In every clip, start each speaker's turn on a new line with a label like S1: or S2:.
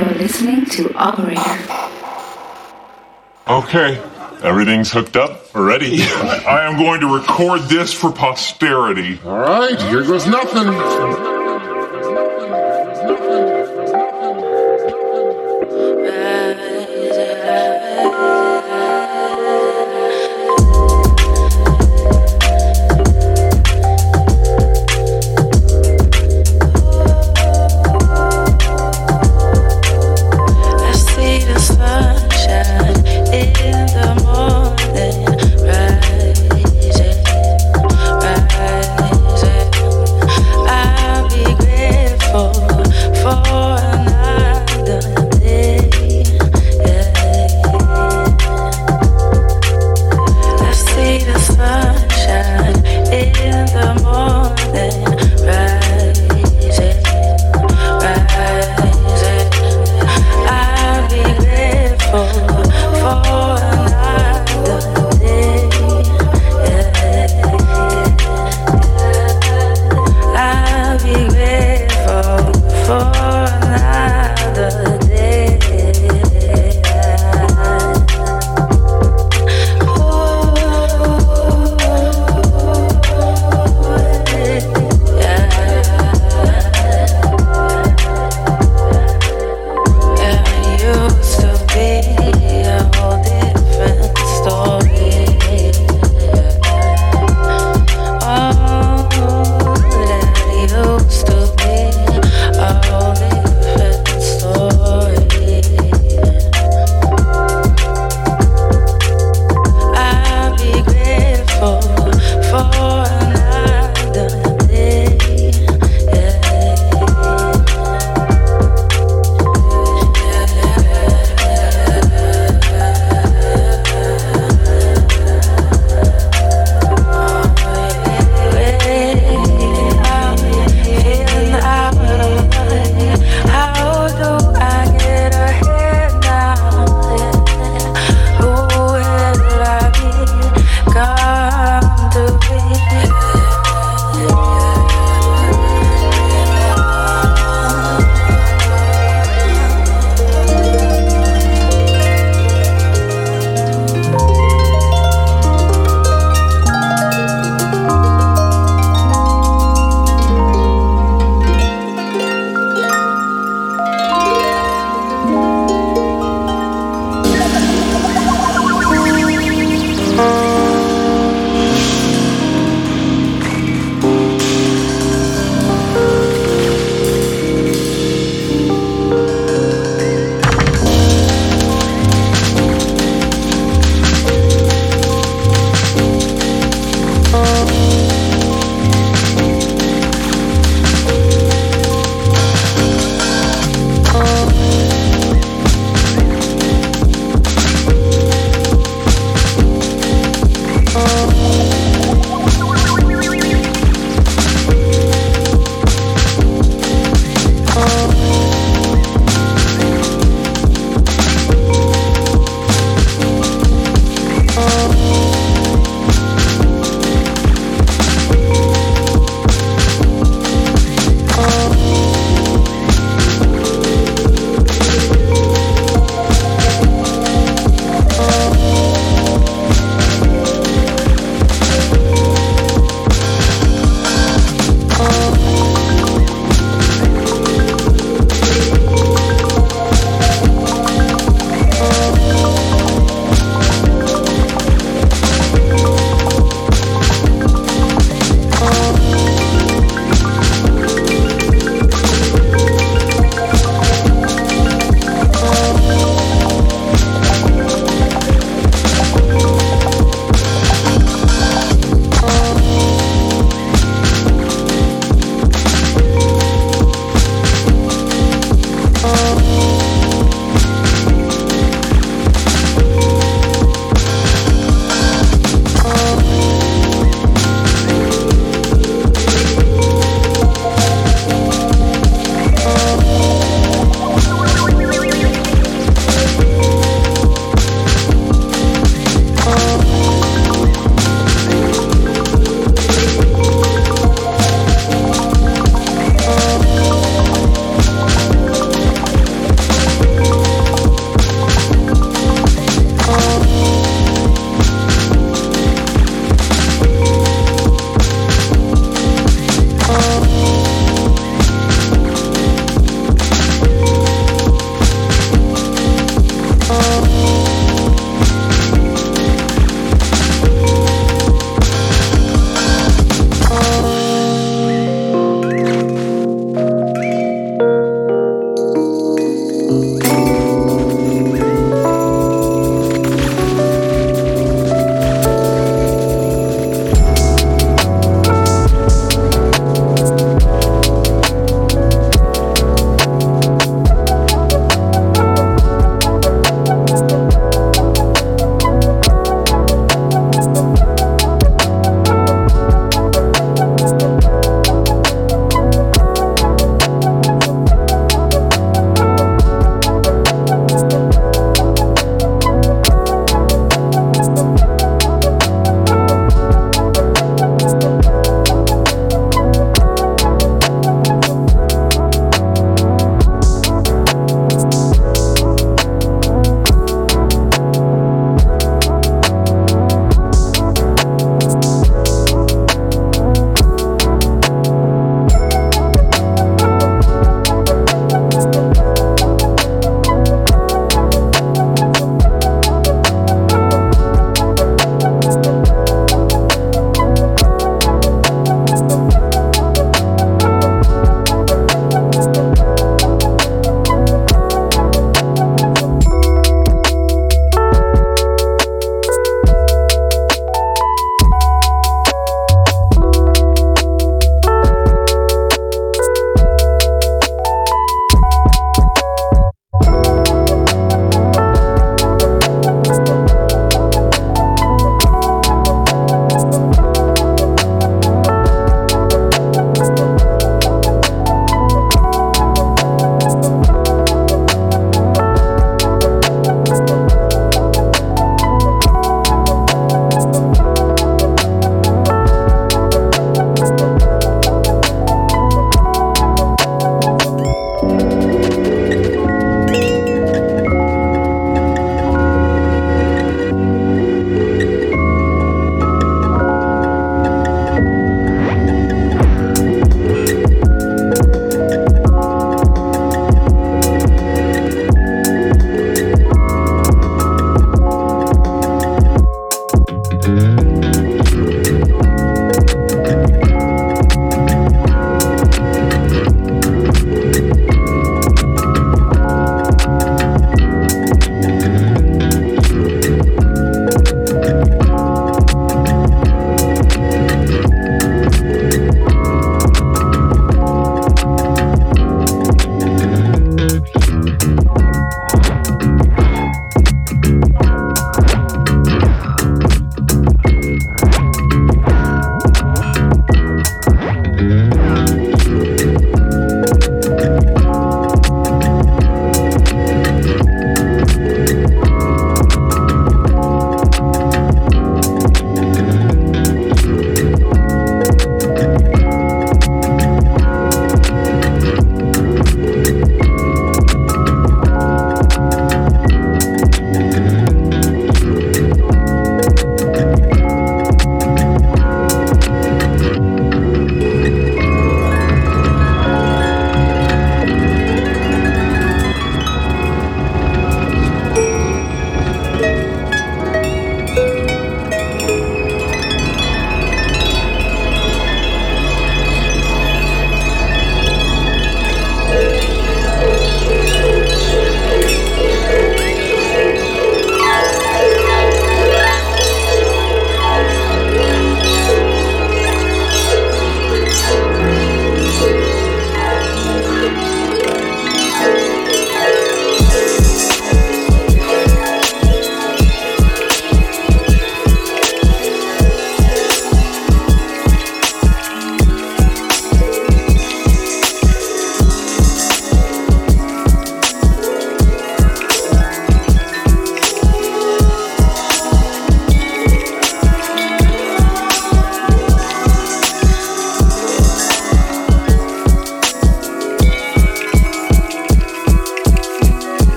S1: You're listening to Operator.
S2: Okay, everything's hooked up, ready. I am going to record this for posterity.
S3: All right, here goes nothing.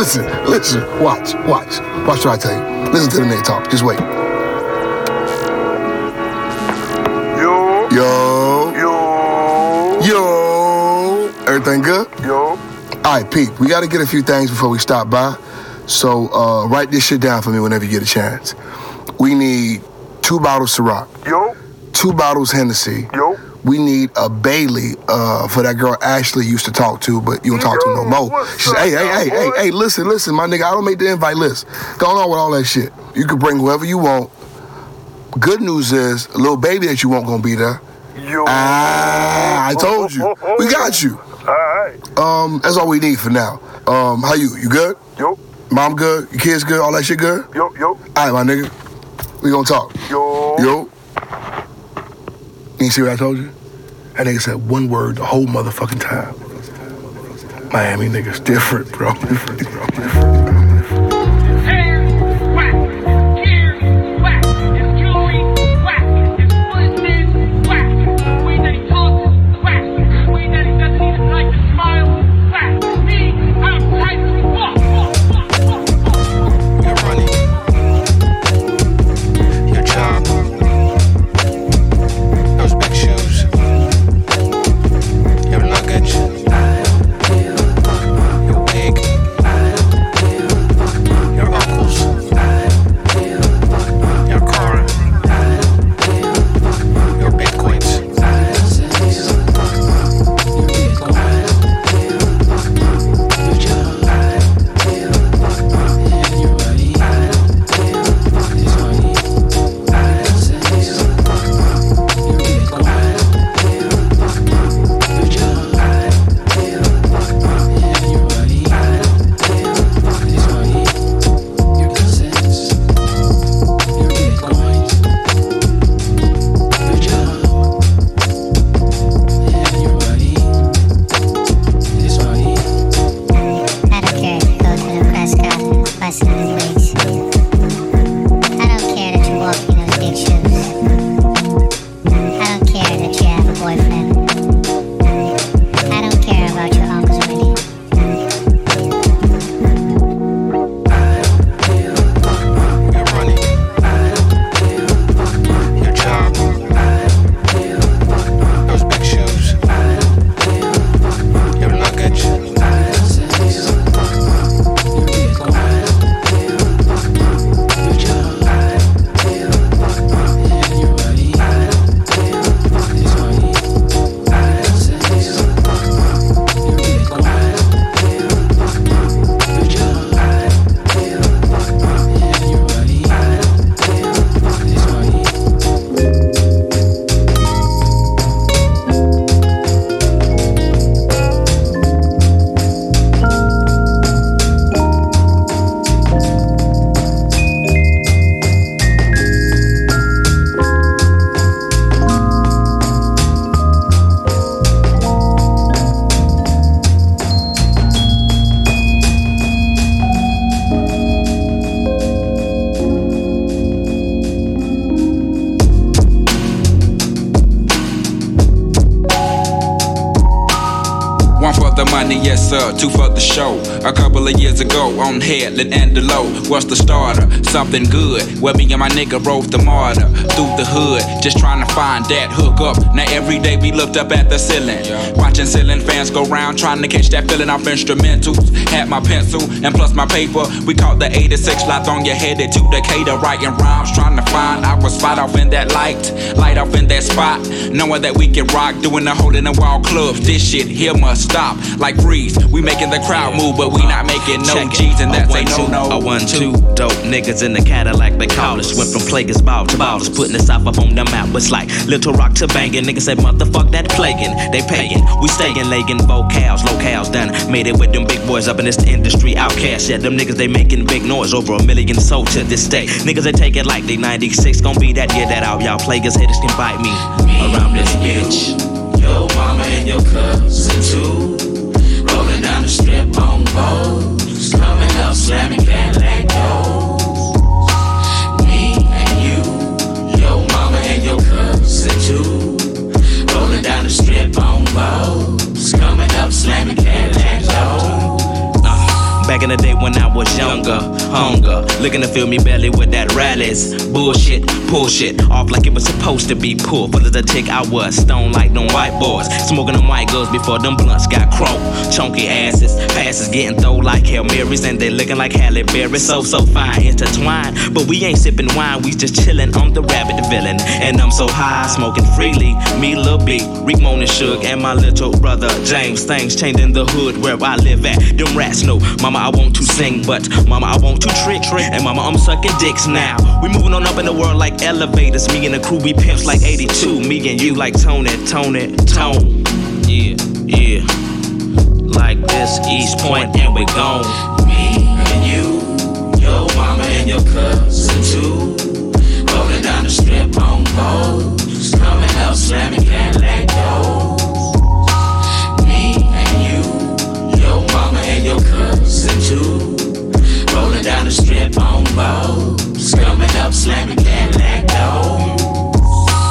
S4: Listen, listen, watch, watch. Watch what I tell you. Listen to the nigga talk. Just wait.
S5: Yo,
S4: Yo,
S5: yo,
S4: yo. Everything good?
S5: yo.
S4: All right, Pete, we got to get a few things before we stop by. So uh, write this shit down for me whenever you get a chance. We need two bottles Ciroc,
S5: Yo,
S4: two bottles Hennessy.
S5: yo.
S4: We need a Bailey uh, for that girl Ashley used to talk to, but you don't talk to no more. She said, hey, hey, hey, hey, hey, listen, listen, my nigga, I don't make the invite list. Going on with all that shit. You can bring whoever you want. Good news is, a little baby that you want gonna be there.
S5: Yo.
S4: Ah, I told you. We got you.
S5: Alright.
S4: Um, that's all we need for now. Um, how you? You good?
S5: Yo,
S4: Mom good? Your kids good? All that shit good?
S5: yo, yo,
S4: All right, my nigga. We gonna talk.
S5: yo.
S4: Yo. You see what I told you? That nigga said one word the whole motherfucking time. Miami niggas different, bro. Different, bro. Different.
S6: Money, yes sir, two for the show. A couple of years ago on Headland and Delowe was the starter. Something good, where me and my nigga rode the MARTA through the hood, just trying to find that hook up. Now every day we looked up at the ceiling, watching ceiling fans go round, trying to catch that feeling off instrumentals. Had my pencil and plus my paper. We caught the 86 lots on your headed to Decatur, writing rhymes, trying to find our spot off in that light, light off in that spot, knowing that we can rock, doing the hole in the wall clubs. This shit here must stop, like freeze. We making the crowd move, but we not making no
S7: Check.
S6: G's, and that's a no no.
S7: A one, two, dope niggas in the Cadillac, they call us. Went from Player's Ball to ballers, putting the South up on the map. It's like Little Rock to Bankhead. Niggas said, motherfuck that plaguing. They paying, we staying, legging vocals, locales done. Made it with them big boys up in this industry Outkast. Yeah, them niggas, they making big noise, over a million sold to this day. Niggas, they take it like they 96, gon' be that year that all y'all plaguers haters can bite me. Around this bitch.
S8: Your mama and your cousin too. Rolling down the strip on boats. Coming up, slamming Cadillac doors. Me and you. Your mama and your cousin too. Rolling down the strip on boats.
S7: Back in the day when I was younger, hunger. Looking to fill me belly with that rallies. Bullshit, pull shit. Off like it was supposed to be pulled. Full of the tick, I was stone like them white boys. Smoking them white girls before them blunts got croaked. Chunky asses, passes getting throw like Hail Marys. And they looking like Halle Berry. So, so fine, intertwined. But we ain't sipping wine, we just chillin' on the rabbit the villain. And I'm so high, smoking freely. Me, Lil B, Rick Moan and Suge, and my little brother James. Things changed in the hood where I live at. Them rats know, Mama, I want to sing, but Mama, I want to trick. Trick And Mama, I'm sucking dicks now. We moving on up in the world like elevators. Me and the crew, we pimps like 82. Me and you like Tony, Toni, Toné. It, tone. Yeah, yeah. Like this, East Point, and we gone.
S8: Me and you, your mama and your cousin too. Rolling down the strip on boats. Coming up, slamming Cadillac Rolling down the strip on boats. Coming up, slamming Cadillac doors.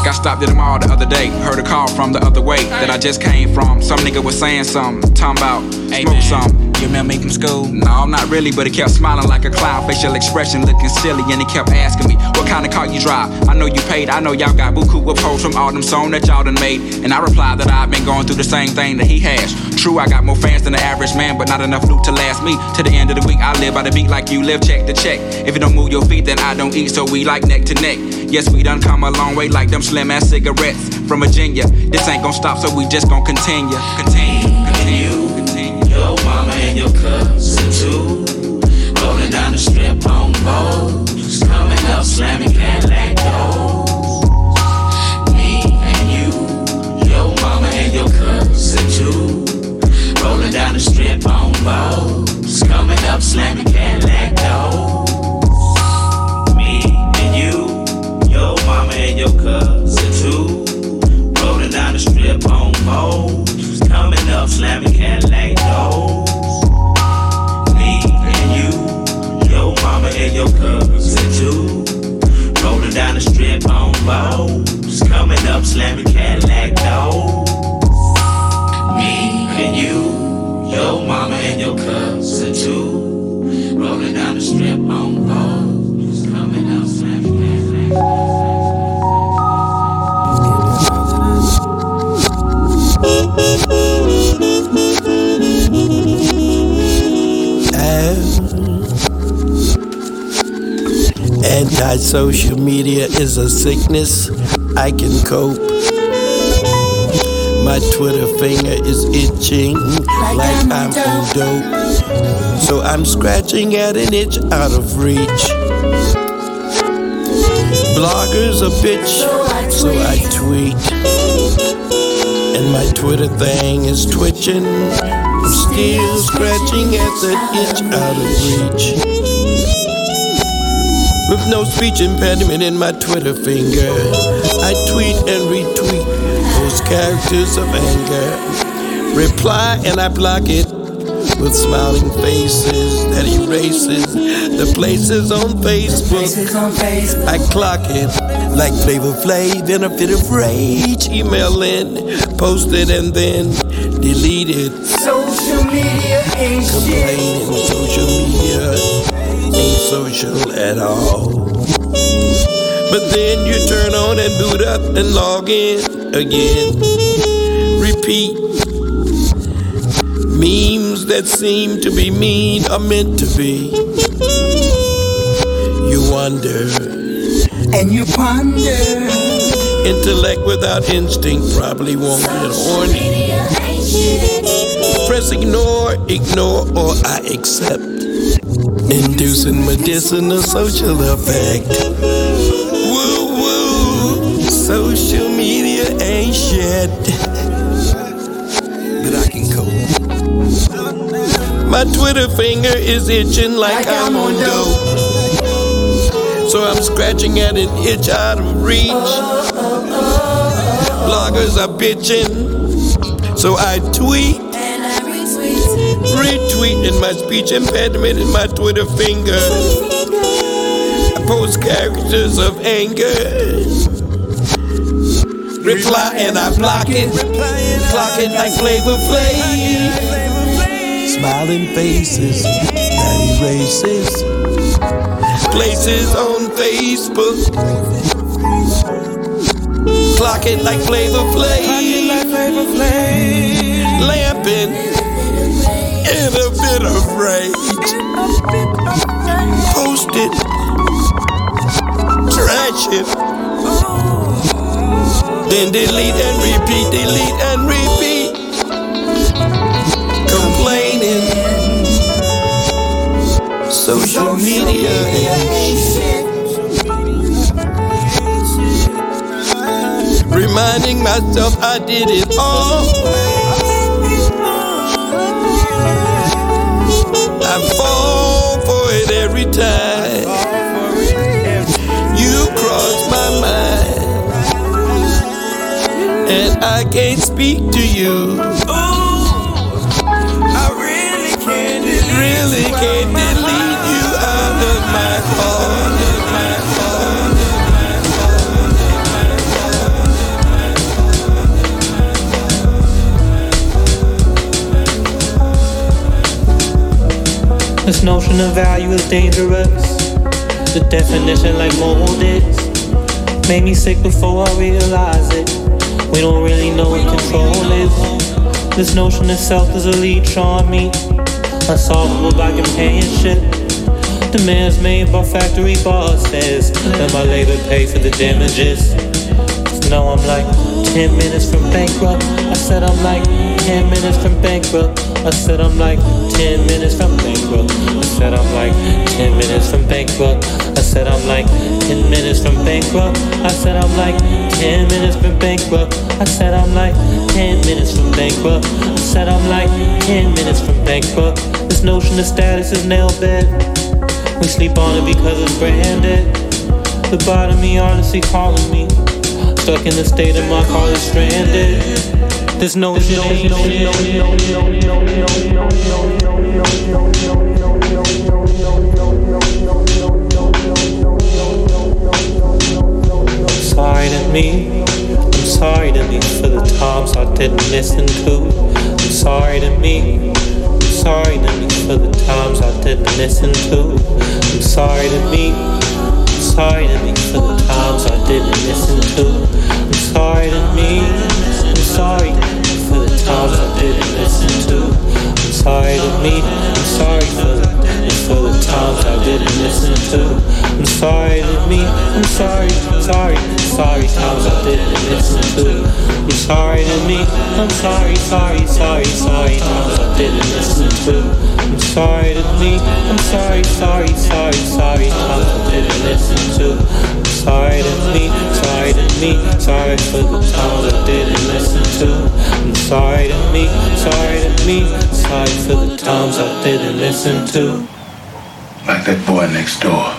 S6: Got stopped at the mall the other day. Heard a call from the other way that I just came from. Some nigga was saying something, talking about smoke some.
S9: You remember me from school?
S6: No, not really, but he kept smiling like a clown, facial expression looking silly, and he kept asking me, What kind of car you drive? I know you paid, I know y'all got buku of posts from all them songs that y'all done made. And I replied that I've been going through the same thing that he has. True, I got more fans than the average man, but not enough loot to last me. To the end of the week, I live by the beat like you live, check to check. If you don't move your feet, then I don't eat, so we like neck to neck. Yes, we done come a long way like them slim ass cigarettes from Virginia. This ain't gonna stop, so we just gonna. Continue, continue,
S8: your cousin too. Rolling down the strip on boats. Coming up, slamming Cadillac doors. Me and you, your mama and your cousin too. Rolling down the strip on boats. Coming up, slamming
S10: Anti-social media is a sickness. I can cope. My Twitter finger is itching like I'm on dope. So I'm scratching at an itch out of reach. Bloggers a bitch, so I tweet. And my Twitter thing is twitching. I'm still scratching at that itch out of reach. With no speech impediment in my Twitter finger, I tweet and retweet those characters of anger. Reply and I block it with smiling faces that erases the places on Facebook. I clock it like Flavor Flav in a fit of rage. Email in, post it and then delete it.
S11: Social media ain't
S10: media ain't social at all. But then you turn on and boot up and log in again. Repeat. Memes that seem to be mean are meant to be. You wonder.
S11: And you ponder.
S10: Intellect without instinct probably won't get horny. Press ignore, ignore, or I accept. Inducing medicinal social effect. Woo woo, social media ain't shit. But I can cope. My Twitter finger is itching like, I'm on dope. So I'm scratching at an itch out of reach. Bloggers are bitching. So I tweet. In my speech impediment in my Twitter finger. I post characters of anger. Reply and I block it. Clock it like Flavor Flav. Smiling faces that erases places on Facebook. Clock it like Flavor Flav. Lamping bit of rage. Post it. Trash it. Then delete and repeat, delete and repeat. Complaining. Social media. Reminding myself I did it all. I fall for it every time. You cross my mind, and I can't speak to you. Ooh, I really can't really can't
S9: notion of value is dangerous. The definition, like molded, made me sick before I realized it. We don't really know what control is. This notion of self is a leech on me, unsolvable by companionship. Demands made by factory bosses. Let my labor pay for the damages. No, I'm like 10 minutes from bankrupt. I said I'm like 10 minutes from bankrupt. I said I'm like 10 minutes from bankrupt. I said I'm like 10 minutes from bankrupt. I said I'm like 10 minutes from bankrupt. I said I'm like 10 minutes from bankrupt. I said I'm like 10 minutes from bankrupt. I said I'm like 10 minutes from bankrupt. This notion of status is nail bed. We sleep on it because it's branded. The bottom me honestly calling me. Stuck in the state of my car is stranded. There's no Sorry to me, I'm sorry to me for the times I didn't listen to. I'm sorry to me, I'm sorry to me for the times I didn't listen to. I'm sorry to me, I'm sorry to me for the times I didn't listen to. I'm sorry to me, sorry for the times I didn't listen to. I'm sorry to me, I'm sorry for the for the times I didn't listen to. I'm sorry to me, I'm sorry, sorry, sorry times I didn't listen to. I'm sorry to me, I'm sorry, sorry, sorry, sorry times I didn't listen to. I'm sorry to me, I'm sorry, sorry, sorry, sorry times I didn't listen to. Sorry to me, sorry to me, sorry for the times I didn't listen to. I'm sorry to me, sorry to me, sorry for the times I didn't listen to.
S12: Like that boy next door.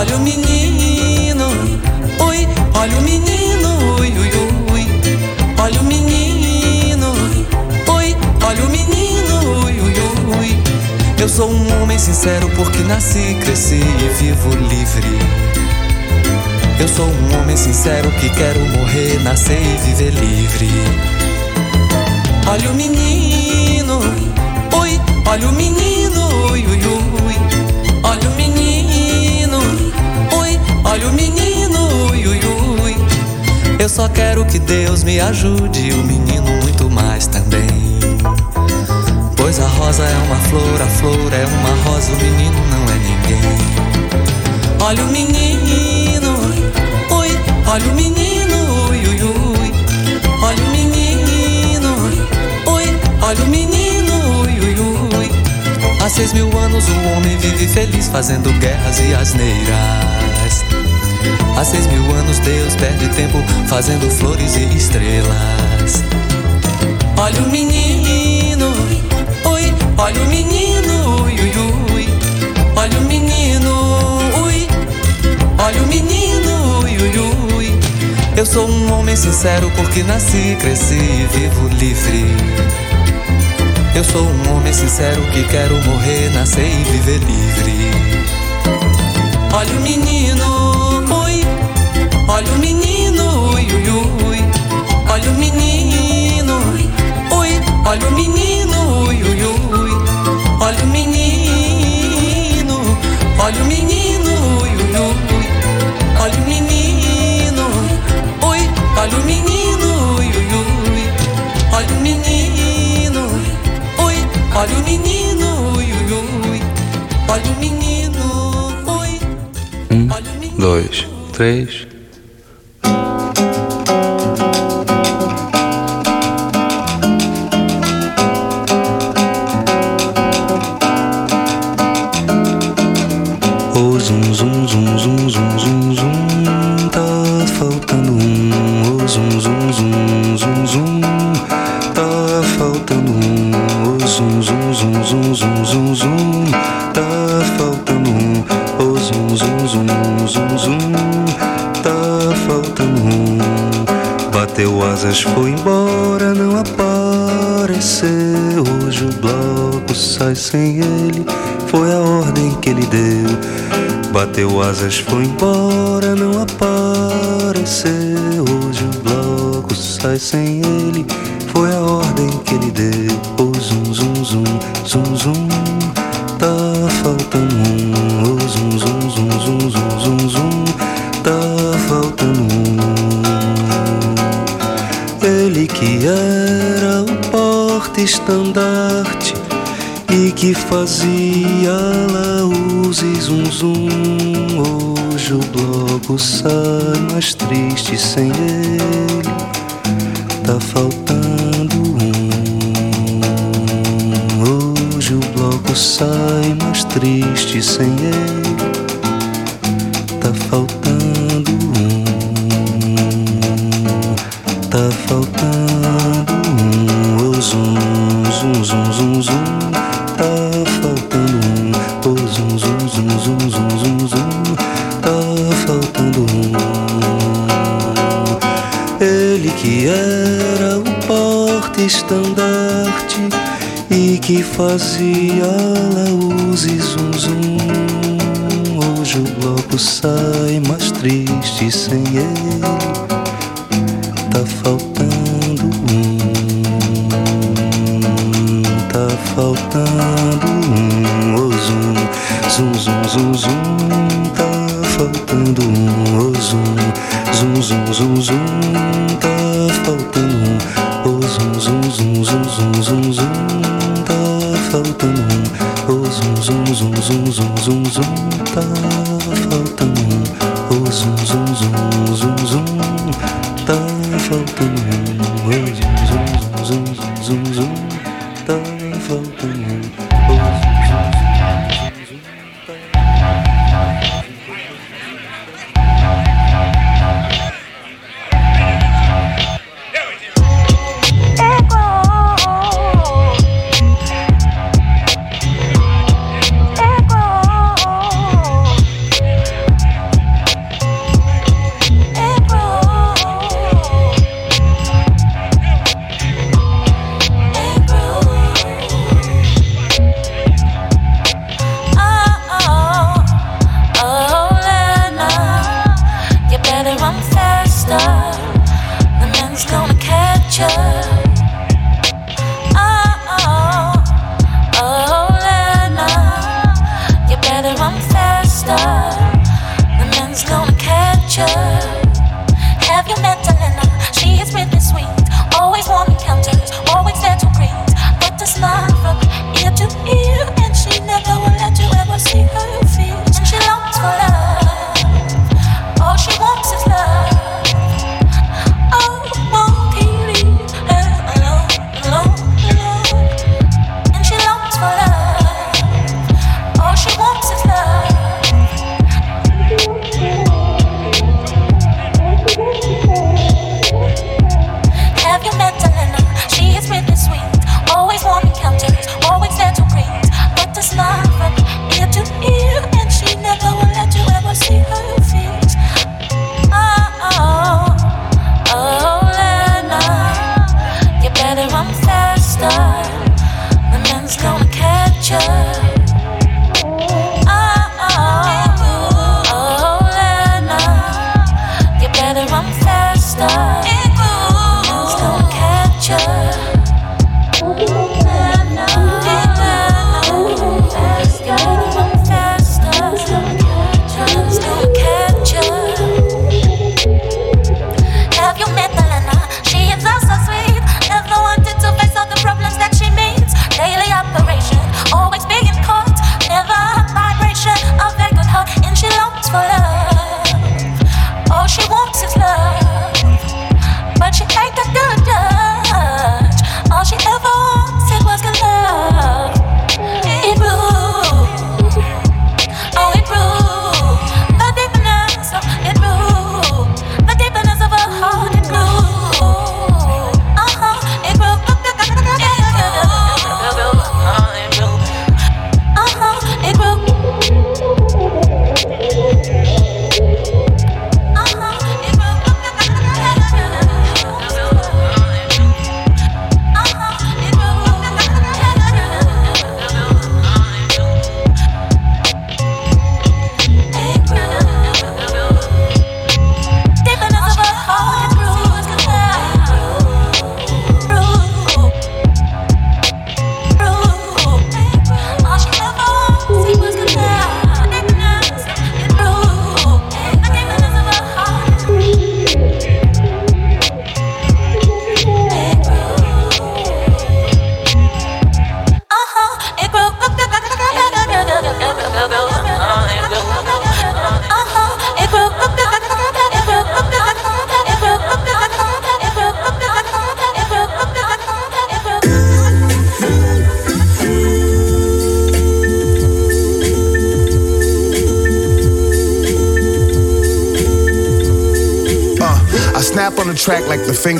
S13: Olha o menino, ui. Olha o menino, ui, ui, ui. Olha o menino, ui. Olha o menino, ui, ui, ui. Eu sou um homem sincero porque nasci, cresci e vivo livre. Eu sou um homem sincero que quero morrer, nascer e viver livre. Olha o menino, ui, olha o menino, ui, ui, ui. Olha o menino, ui, ui. Eu só quero que Deus me ajude, o menino muito mais também. Pois a rosa é uma flor, a flor é uma rosa, o menino não é ninguém. Olha o menino, ui, olha o menino, ui, ui, ui. Olha o menino, ui, olha o menino, ui, ui, ui. Há seis mil anos o homem vive feliz fazendo guerras e asneiras. Há seis mil anos Deus perde tempo fazendo flores e estrelas. Olha o menino, ui, olha o menino, ui, ui, ui. Olha o menino, ui, olha o menino, ui, ui, ui. Eu sou um homem sincero porque nasci, cresci e vivo livre. Eu sou um homem sincero que quero morrer, nascer e viver livre. Olha o menino, olha o menino, ui, ui, ui. Olha o menino, ui, olha o menino, ui, ui, ui. Olha o menino, olha o menino, ui, ui, ui. Olha o menino, ui, olha o menino, ui, ui, ui. Olha o menino, ui, olha o menino, ui, ui, ui. Olha o menino, ui.
S14: Um, dois, três.
S15: Tá faltando um, tá faltando um, oh zum, zum, zum, zum, zum, tá faltando um, oh zum, zum, zum, zum, zum, zum, zum, tá faltando um. Ele que era o porta-estandarte e que fazia o sai mais triste sem ele. Tá faltando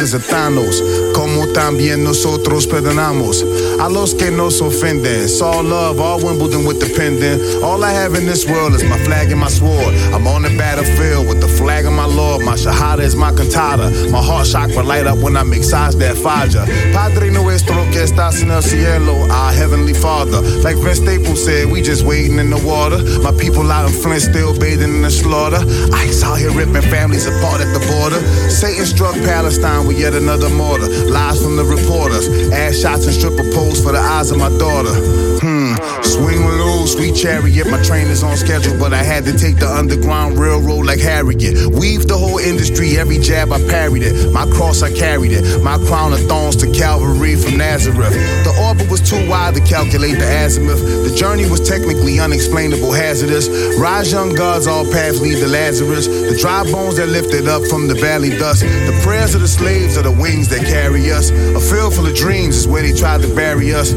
S16: the
S17: fingers. Como también nosotros perdonamos a los que nos ofenden. It's all love, all Wimbledon with the pendant. All I have in this world is my flag and my sword. I'm on the battlefield with the of my Lord. My shahada is my cantata. My heart chakra light up when I make size that faja. Padre nuestro que estás en el cielo, our heavenly Father. Like Vince Staples said, we just waiting in the water. My people out in Flint still bathing in the slaughter. Ice out here ripping families apart at the border. Satan struck Palestine with yet another mortar. Lies from the reporters. Ass shots and stripper poles for the eyes of my daughter. Hmm. Swing sweet chariot. My train is on schedule, but I had to take the underground railroad like Harriet. Weave the whole industry, every jab I parried it. My cross I carried it. My crown of thorns to Calvary from Nazareth. The orbit was too wide to calculate the azimuth. The journey was technically unexplainable, hazardous. Rise young gods, all paths lead to Lazarus. The dry bones that lifted up from the valley dust. The prayers of the slaves are the wings that carry us. A field full of dreams is where they tried to bury us.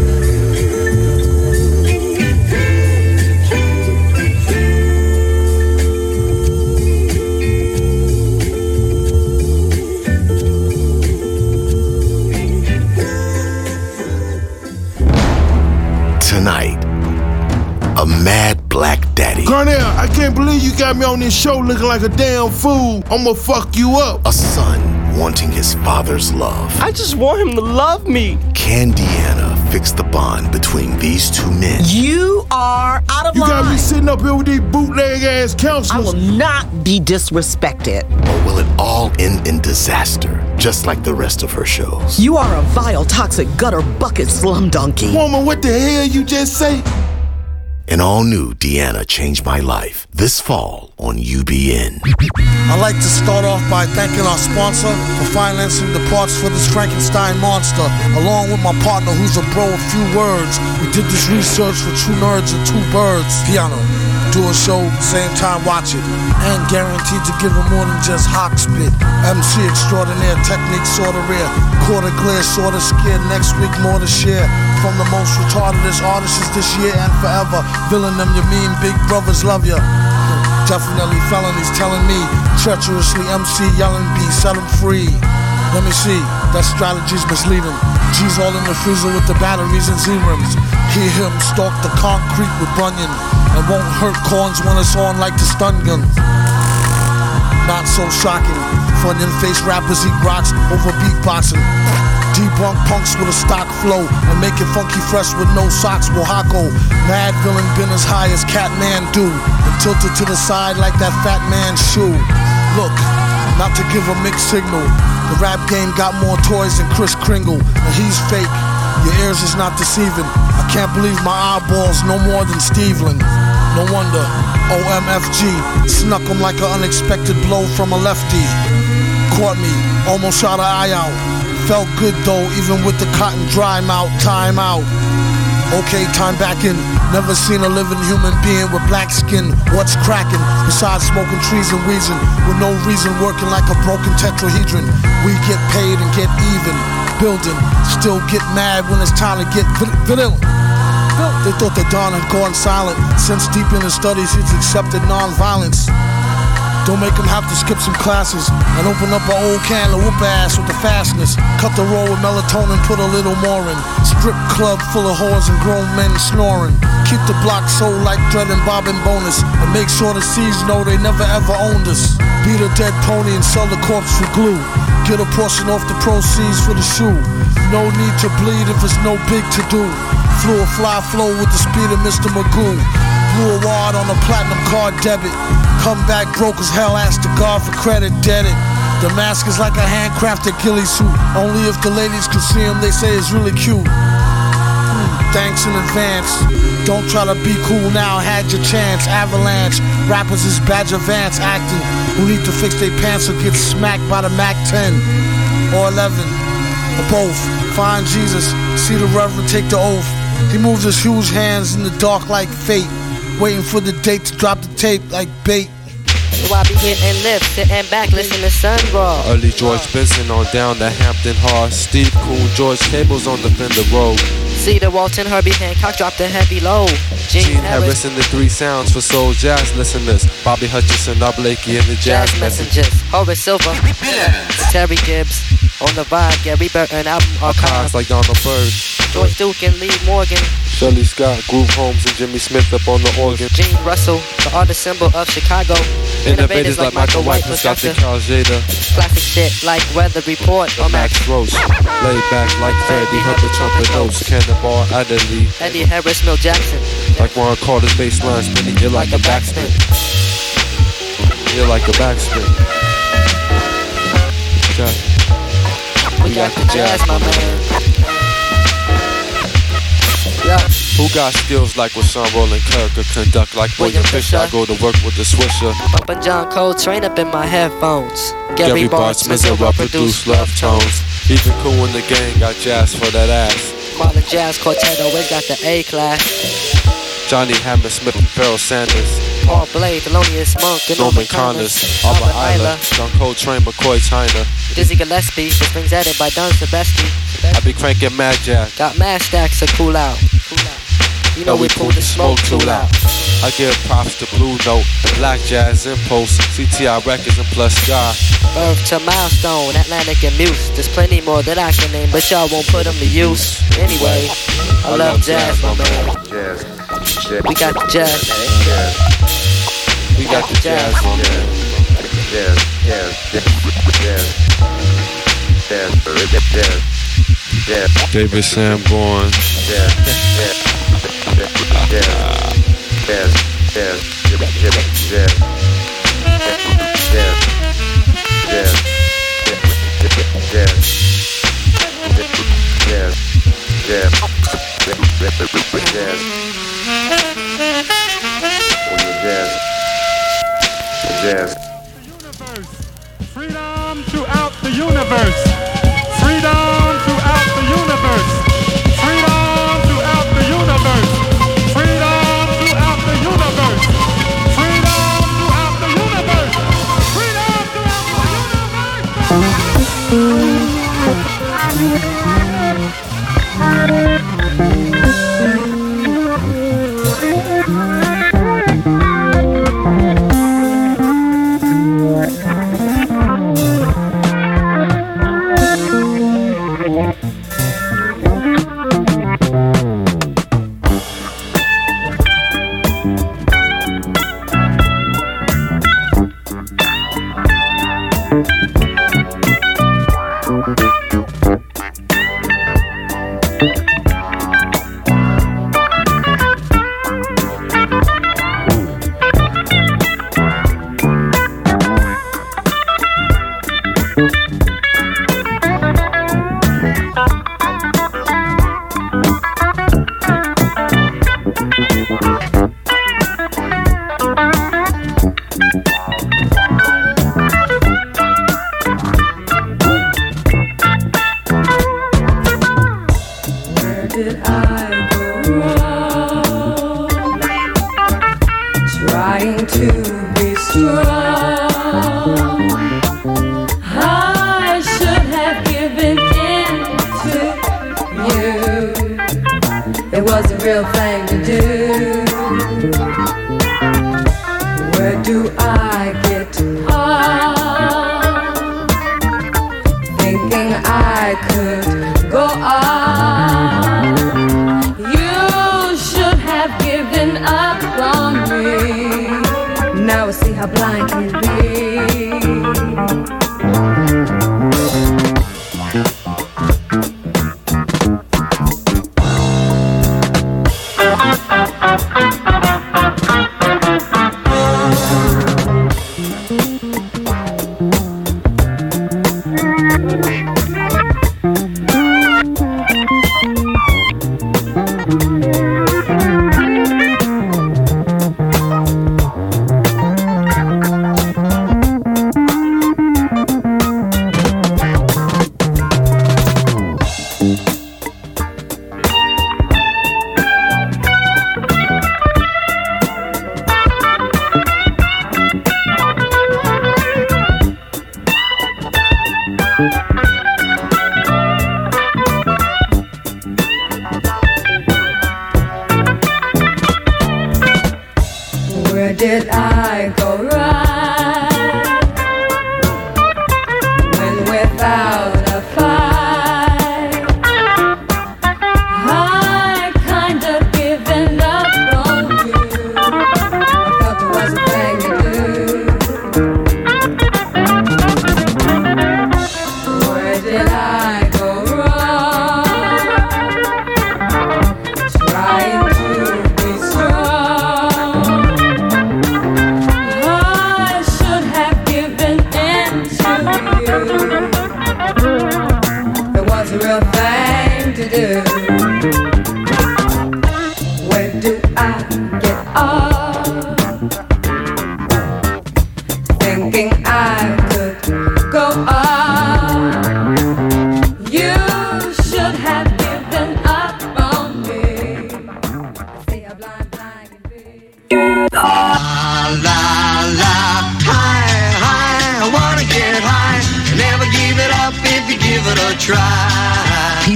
S4: Got me on this show looking like a damn fool. I'ma fuck you up.
S3: A son wanting his father's love.
S18: I just want him to love me.
S3: Can Deanna fix the bond between these two men?
S19: You are out of
S4: You
S19: line.
S4: got me sitting up here with these bootleg ass counselors.
S19: I will not be disrespected.
S3: Or will it all end in disaster, just like the rest of her shows?
S19: You are a vile, toxic, gutter bucket slum donkey.
S4: Woman, what the hell you just say?
S3: An all new Deanna Changed My Life this fall on UBN.
S20: I'd like to start off by thanking our sponsor for financing the parts for this Frankenstein monster, along with my partner who's a bro of few words. We did this research for two nerds and two birds. Piano. Do a show, same time watch it. And guaranteed to give him more than just hock spit. MC extraordinaire, technique sorta rare. Quarter clear, sorta scared. Next week, more to share. From the most retardedest artists this year and forever. Villain them, you mean big brothers love ya. Definitely felonies telling me treacherously MC yelling B, set him free. Let me see, that strategy's misleading. G's all in the freezer with the batteries and Z-rims. Hear him stalk the concrete with Bunyan and won't hurt corns when it's on like the stun gun. Not so shocking. Funyun face rappers eat rocks over beatboxing. Debunk punks with a stock flow and make it funky fresh with no socks. Wahako, mad villain been as high as Catman do and tilted to the side like that fat man's shoe. Look, not to give a mixed signal. The rap game got more toys than Chris Kringle, and he's fake. Your ears is not deceiving. I can't believe my eyeballs no more than Steveland. No wonder OMFG snuck him like an unexpected blow from a lefty. Caught me, almost shot an eye out. Felt good though, even with the cotton dry mouth. Time out. Okay, time back in. Never seen a living human being with black skin. What's cracking? Besides smoking trees and wheezing, with no reason working like a broken tetrahedron. We get paid and get even. Building, still get mad when it's time to get villain. They thought the Don had gone silent. Since deep in his studies, he's accepted nonviolence. Don't make him have to skip some classes and open up an old can of whoop ass with the fastness. Cut the roll with melatonin, put a little more in. Strip club full of whores and grown men snoring. Keep the block sold like Dread and Bonus. And make sure the C's know they never ever owned us. Beat a dead pony and sell the corpse for glue. Get a portion off the proceeds for the shoe. No need to bleed if it's no big to do. Flew a fly flow with the speed of Mr. Magoo. Wad on a platinum card debit. Come back broke as hell, ask the God for credit, dead it. The mask is like a handcrafted ghillie suit. Only if the ladies can see him, they say it's really cute. Thanks in advance. Don't try to be cool now, had your chance. Avalanche, rappers is Badger Vance acting. Who need to fix their pants or get smacked by the Mac 10 or 11 or both. Find Jesus, see the Reverend take the oath. He moves his huge hands in the dark like fate, waiting for the date to drop the tape like bait.
S21: So I be hitting lifts, sitting back, listening to sun roll.
S22: Early George Benson on down the Hampton Hall. Steve Coon, George Cables on the Fender Road.
S21: Cedar Walton, Herbie Hancock dropped a heavy load. Gene,
S23: Gene
S21: Harris,
S23: Harris and the three sounds for soul jazz listeners. Bobby Hutcherson, Rob Blakey, and the jazz,
S21: Jazz
S23: messengers.
S21: Messengers, Horace Silver, Terry Gibbs, on the vibe, Gary Burton album archive,
S23: Archives like Donald Byrd.
S21: George Duke and Lee Morgan,
S23: Shirley Scott, Groove Holmes, and Jimmy Smith up on the organ.
S21: Gene Russell, the artist symbol of Chicago,
S23: Innovators like Michael White, Carl Jada,
S21: classic shit like Weather Report or Max
S23: Roach. Lay back like Freddie Herbert, trumpet notes. Cannonball Adderley,
S21: Eddie Harris, Mill Jackson,
S23: like Warren Carter's bass line spinning. You're like a backspin. You're like a backspin. Got, we got the jazz,
S21: my man.
S23: Who got skills like what Sean Roland Kirk or conduct like William Fisher? I go to work with the Swisher.
S21: Bumping John Coltrane up in my headphones.
S23: Gary
S21: Gary
S23: Bartz, Mizell produce love tones. Even cool in the gang got jazz for that ass.
S21: Marlon Jazz Quartet always got the A class.
S23: Johnny Hammersmith and Pharoah Sanders.
S21: Paul Blade, Thelonious Monk, and
S23: Norman Connors. Albert Eiler, John Coltrane, McCoy Tyner.
S21: Dizzy Gillespie, the strings added by Don Sebastian.
S23: I be cranking Mad Jack.
S21: Got mad stacks to cool out. Cool out. You know we pull the smoke too loud.
S23: I give props to Blue Note, Black Jazz Impulse, CTI Records, and Plus Sky.
S21: Birth to milestone, Atlantic and Muse. There's plenty more that I can name, but y'all won't put them to use. Anyway, I love jazz, my man.
S24: Jazz.
S21: We got the jazz.
S23: We got the jazz, my man.
S24: Jazz. Jazz. Jazz. Jazz. Jazz. Jazz.
S23: David Sanborn.
S25: Freedom throughout the universe.
S26: Thank you.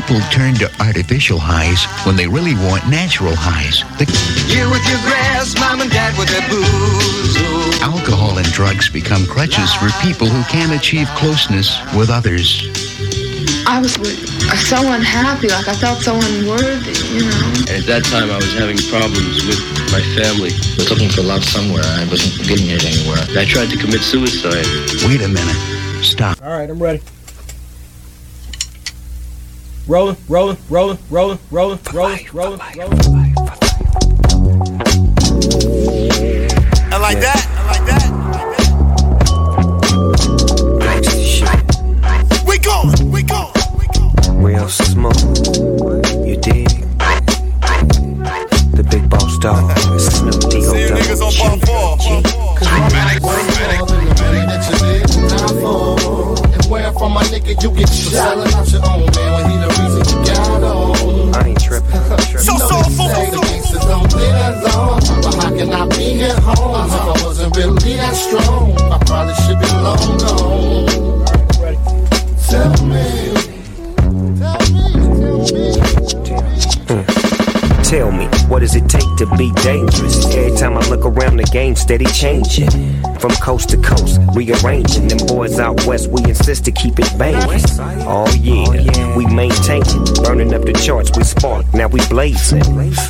S27: People turn to artificial highs when they really want natural highs. The
S28: You with your grass, mom and dad with their booze. Ooh.
S27: alcohol and drugs become crutches for people who can't achieve closeness with others.
S29: I was uh, so unhappy, like I felt so unworthy, you know.
S30: At that time, I was having problems with my family. I was looking for love somewhere. I wasn't getting it anywhere. I tried to commit suicide.
S27: Wait a minute. Stop.
S22: All right, I'm ready. Rolling, rolling, rolling, rolling, rolling, rolling, rolling, rolling.
S31: I like that. I like that. We going. We going.
S32: Real smooth, you dig? The big boss dog, Snoop D-O
S31: See you niggas on
S23: nigga you get shot. Selling out your own man when he the reason you got on.
S32: I ain't tripping.
S23: So soulful. The gangsters don't play that long. But how can I be at home if I wasn't really that strong? I probably should be long gone. Tell me.
S32: Tell me, what does it take to be dangerous? Every time I look around, the game steady changing. From coast to coast, rearranging. Them boys out west, we insist to keep it banging. Oh yeah, we maintain it. Burning up the charts, we spark, now we blazing.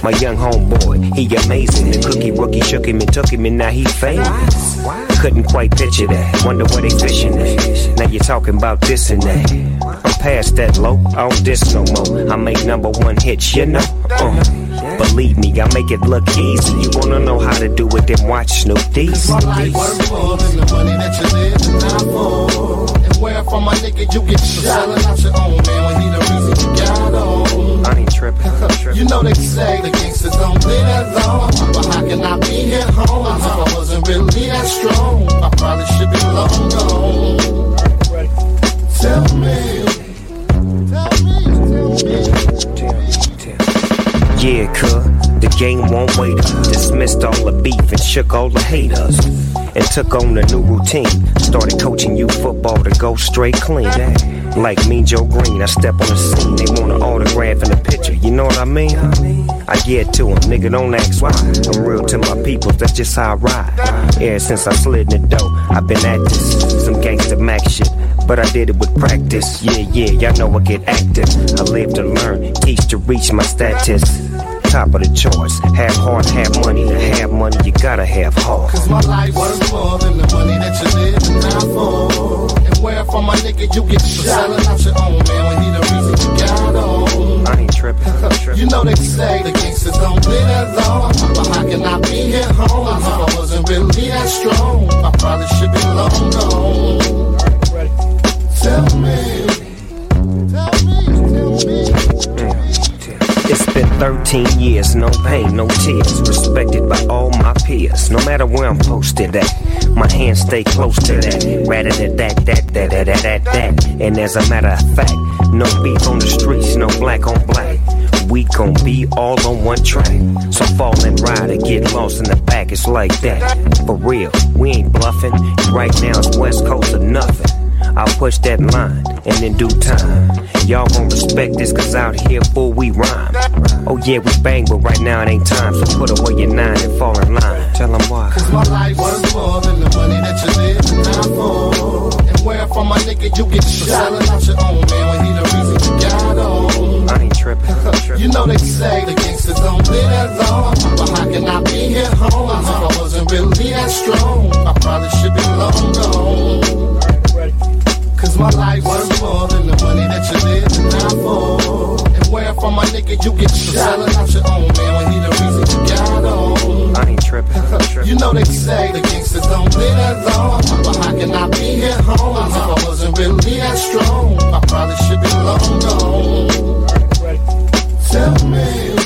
S32: My young homeboy, he amazing. The cookie rookie shook him and took him, and now he famous. Couldn't quite picture that. Wonder where they fishing at. Now you're talking about this and that. I'm past that low, I don't diss no more. I make number one hits, you know. Uh. Believe me, I make it look easy. You wanna know how to do it, then watch Snoop D's.
S23: My life worth more than the money that you live and die for. And where from my nigga you get shot. Selling out your own man when he the reason you got on.
S32: I ain't tripping.
S23: You know they say the gangsters don't play that long. But how can I be at home if I wasn't really that strong? I probably should be long gone. Tell me.
S32: Yeah, cuz the game won't wait. Dismissed all the beef and shook all the haters. And took on a new routine. Started coaching you football to go straight clean. Like me, Joe Green, I step on the scene. They want an autograph and a picture, you know what I mean? I get to to 'em, nigga, don't ask why. I'm real to my people, that's just how I ride. Ever since I slid in the dough, I've been at this. Some gangsta Mac shit. But I did it with practice. Yeah, yeah, y'all know I get active. I live to learn, teach to reach my status. Top of the charts. Have heart, have money. To have money, you gotta have heart.
S23: Cause my life worth more than the money that you live and die for. And where from my nigga you get shot. Selling out your own man when he the reason you got on.
S32: I ain't tripping.
S23: You know they say the gangsters don't live that long. But how can I be at home if I wasn't really that strong? I probably should be long gone.
S32: It's been 13 years, no pain, no tears. Respected by all my peers, no matter where I'm posted at. My hands stay close to that. Rather than that, that, that, that, that, that, that. And as a matter of fact, no beef on the streets, no black on black. We gon' be all on one track. So fall and ride or get lost in the back, it's like that. For real, we ain't bluffing. Right now it's West Coast or nothing. I'll push that line, and in due time, y'all gon' respect this, cause out here, fool, we rhyme. Oh yeah, we bang, but right now it ain't time, so put away your nine and fall in line. Tell them why.
S23: Cause my life was more than the money that you live die for. And where from my nigga you get shot. Out your own man when he the reason you got on.
S32: I ain't tripping.
S23: You know they say the gangsters don't live that long. But how can I be here home I wasn't really that strong? I probably should be long gone. Cause my life was more than the money that you live and die for. And where from my nigga you get shot. Selling out your own man when he the reason you got on.
S32: I ain't tripping.
S23: You know they say the gangsters don't live that long. But how can I be here home I wasn't really that strong? I probably should be long gone. Tell me.